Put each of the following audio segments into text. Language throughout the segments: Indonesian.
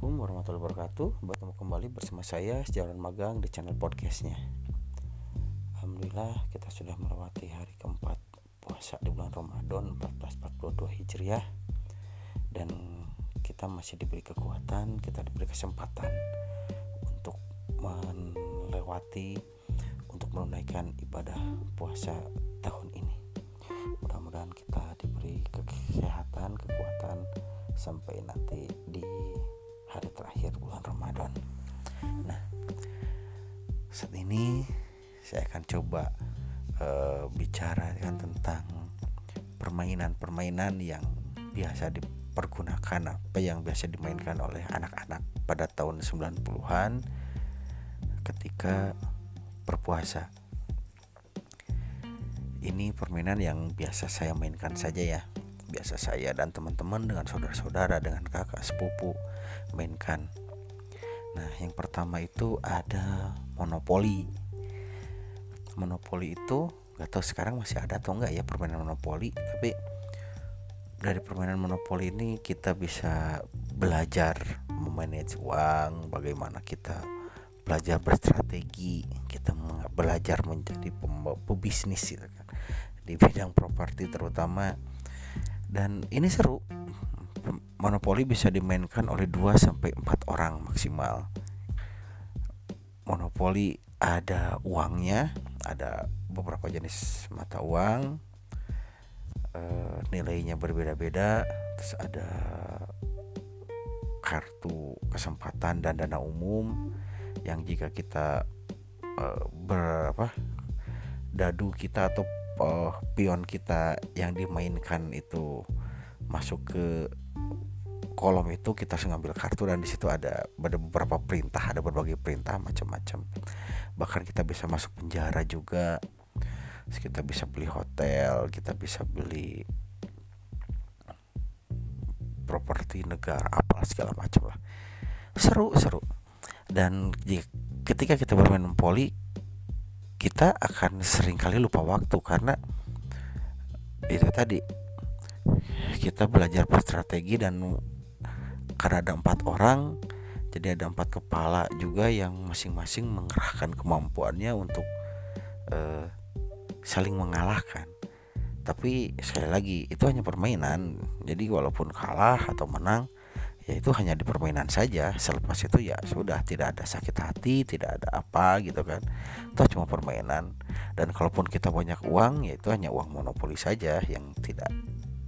Assalamualaikum warahmatullahi wabarakatuh. Bertemu kembali bersama saya Sejauhan Magang di channel podcastnya. Alhamdulillah kita sudah melewati hari keempat puasa di bulan Ramadan 1442 Hijriah. Dan kita masih diberi kekuatan, kita diberi kesempatan Untuk melewati, untuk menunaikan ibadah puasa tahun ini. Mudah-mudahan kita diberi kesehatan, kekuatan sampai nanti saat ini saya akan coba uh, bicara kan tentang permainan-permainan yang biasa dipergunakan apa yang biasa dimainkan oleh anak-anak pada tahun 90-an ketika berpuasa. Ini permainan yang biasa saya mainkan saja ya biasa saya dan teman-teman dengan saudara-saudara dengan kakak sepupu mainkan. Nah, yang pertama itu ada monopoli. Monopoli itu nggak tahu sekarang masih ada atau enggak ya permainan monopoli, tapi dari permainan monopoli ini kita bisa belajar memanage uang, bagaimana kita belajar berstrategi, kita belajar menjadi pebisnis gitu kan di bidang properti terutama dan ini seru monopoli bisa dimainkan oleh 2 sampai 4 orang maksimal monopoli ada uangnya ada beberapa jenis mata uang e, nilainya berbeda-beda terus ada kartu kesempatan dan dana umum yang jika kita e, berapa dadu kita atau uh, pion kita yang dimainkan itu masuk ke kolom itu kita harus ngambil kartu dan di situ ada ada beberapa perintah ada berbagai perintah macam-macam. Bahkan kita bisa masuk penjara juga. Terus kita bisa beli hotel kita bisa beli properti negara apa segala macam lah. Seru seru. Dan ketika kita bermain poli kita akan sering kali lupa waktu karena itu tadi kita belajar berstrategi dan karena ada empat orang jadi ada empat kepala juga yang masing-masing mengerahkan kemampuannya untuk uh, saling mengalahkan. Tapi sekali lagi itu hanya permainan. Jadi walaupun kalah atau menang ya itu hanya di permainan saja. Selepas itu ya sudah tidak ada sakit hati tidak ada apa gitu kan. Itu cuma permainan. Dan kalaupun kita banyak uang ya itu hanya uang monopoli saja yang tidak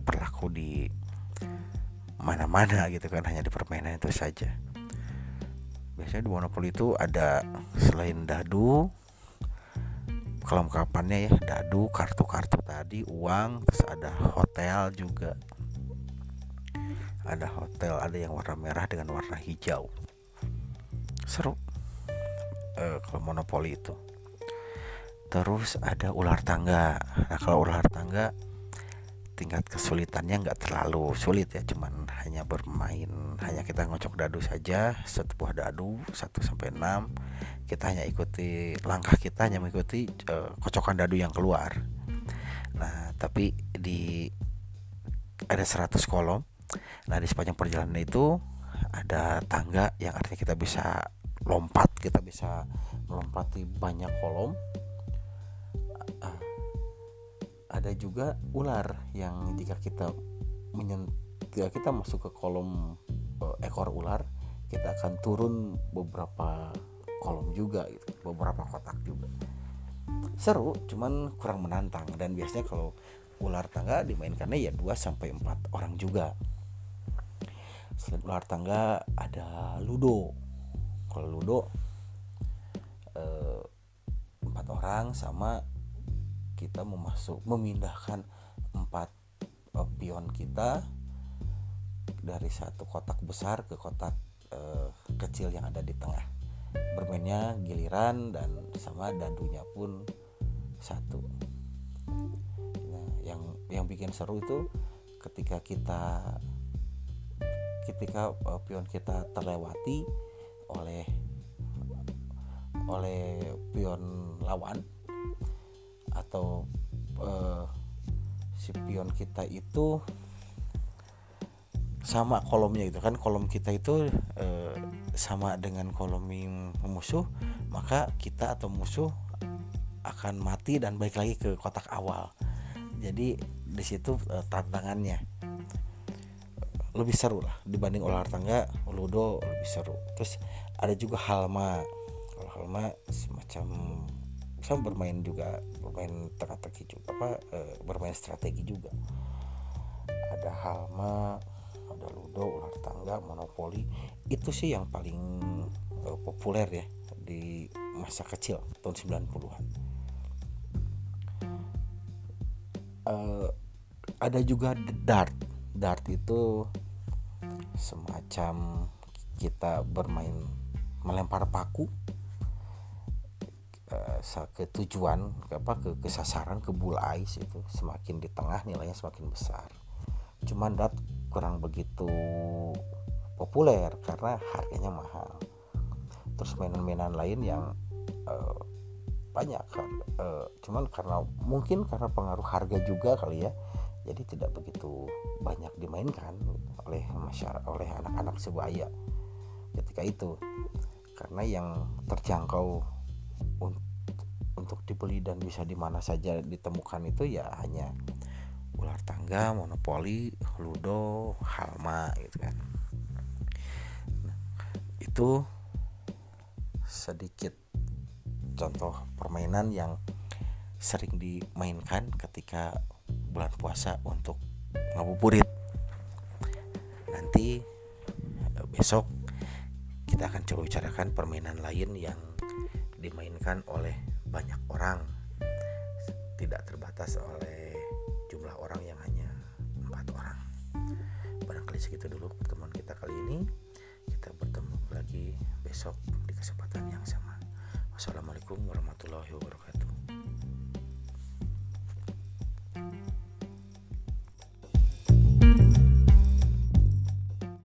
berlaku di mana-mana gitu kan hanya di permainan itu saja. Biasanya di monopoli itu ada selain dadu kelengkapannya ya dadu kartu-kartu tadi uang terus ada hotel juga. Ada hotel ada yang warna merah dengan warna hijau. Seru e, kalau monopoli itu. Terus ada ular tangga. Nah kalau ular tangga tingkat kesulitannya nggak terlalu sulit ya cuman hanya bermain hanya kita ngocok dadu saja satu buah dadu 1 sampai 6 kita hanya ikuti langkah kita hanya mengikuti uh, kocokan dadu yang keluar. Nah tapi di ada 100 kolom. Nah di sepanjang perjalanan itu ada tangga yang artinya kita bisa lompat, kita bisa melompati banyak kolom. Ah, ada juga ular yang jika kita menyentuh kita masuk ke kolom uh, ekor ular, kita akan turun beberapa kolom juga gitu, beberapa kotak juga. Seru, cuman kurang menantang. Dan biasanya kalau ular tangga dimainkannya ya 2 sampai 4 orang juga. Selain ular tangga ada ludo. Kalau ludo eh, empat orang sama kita memasuk memindahkan empat eh, pion kita dari satu kotak besar ke kotak eh, kecil yang ada di tengah. Bermainnya giliran dan sama dadunya pun satu. Nah yang yang bikin seru itu ketika kita ketika uh, pion kita terlewati oleh oleh pion lawan atau uh, si pion kita itu sama kolomnya gitu kan. Kolom kita itu eh, sama dengan kolom musuh maka kita atau musuh akan mati dan balik lagi ke kotak awal. Jadi di situ eh, tantangannya. Lebih seru lah dibanding olahraga tangga ludo lebih seru. Terus ada juga halma. Kalau halma semacam bisa bermain juga bermain teka-teki juga apa eh, bermain strategi juga. Ada halma ada ludo ular tangga monopoli itu sih yang paling uh, populer ya di masa kecil tahun 90-an uh, eh, ada juga dart. Dart itu semacam kita bermain melempar paku uh, ke tujuan ke apa ke, ke sasaran ke bull eyes itu semakin di tengah nilainya semakin besar. Cuman dart kurang begitu populer karena harganya mahal. Terus mainan-mainan lain yang uh, banyak kan uh, cuman karena mungkin karena pengaruh harga juga kali ya jadi tidak begitu banyak dimainkan oleh masyarakat oleh anak-anak sebaya ketika itu. Karena yang terjangkau untuk dibeli dan bisa di mana saja ditemukan itu ya hanya ular tangga, monopoli, ludo, halma gitu kan. Nah, itu sedikit contoh permainan yang sering dimainkan ketika bulan puasa untuk ngabuburit. Nanti eh, besok kita akan coba bicarakan permainan lain yang dimainkan oleh banyak orang tidak terbatas oleh jumlah orang yang hanya barangkali segitu dulu pertemuan kita kali ini. Kita bertemu lagi besok di kesempatan yang sama. Wassalamualaikum warahmatullahi wabarakatuh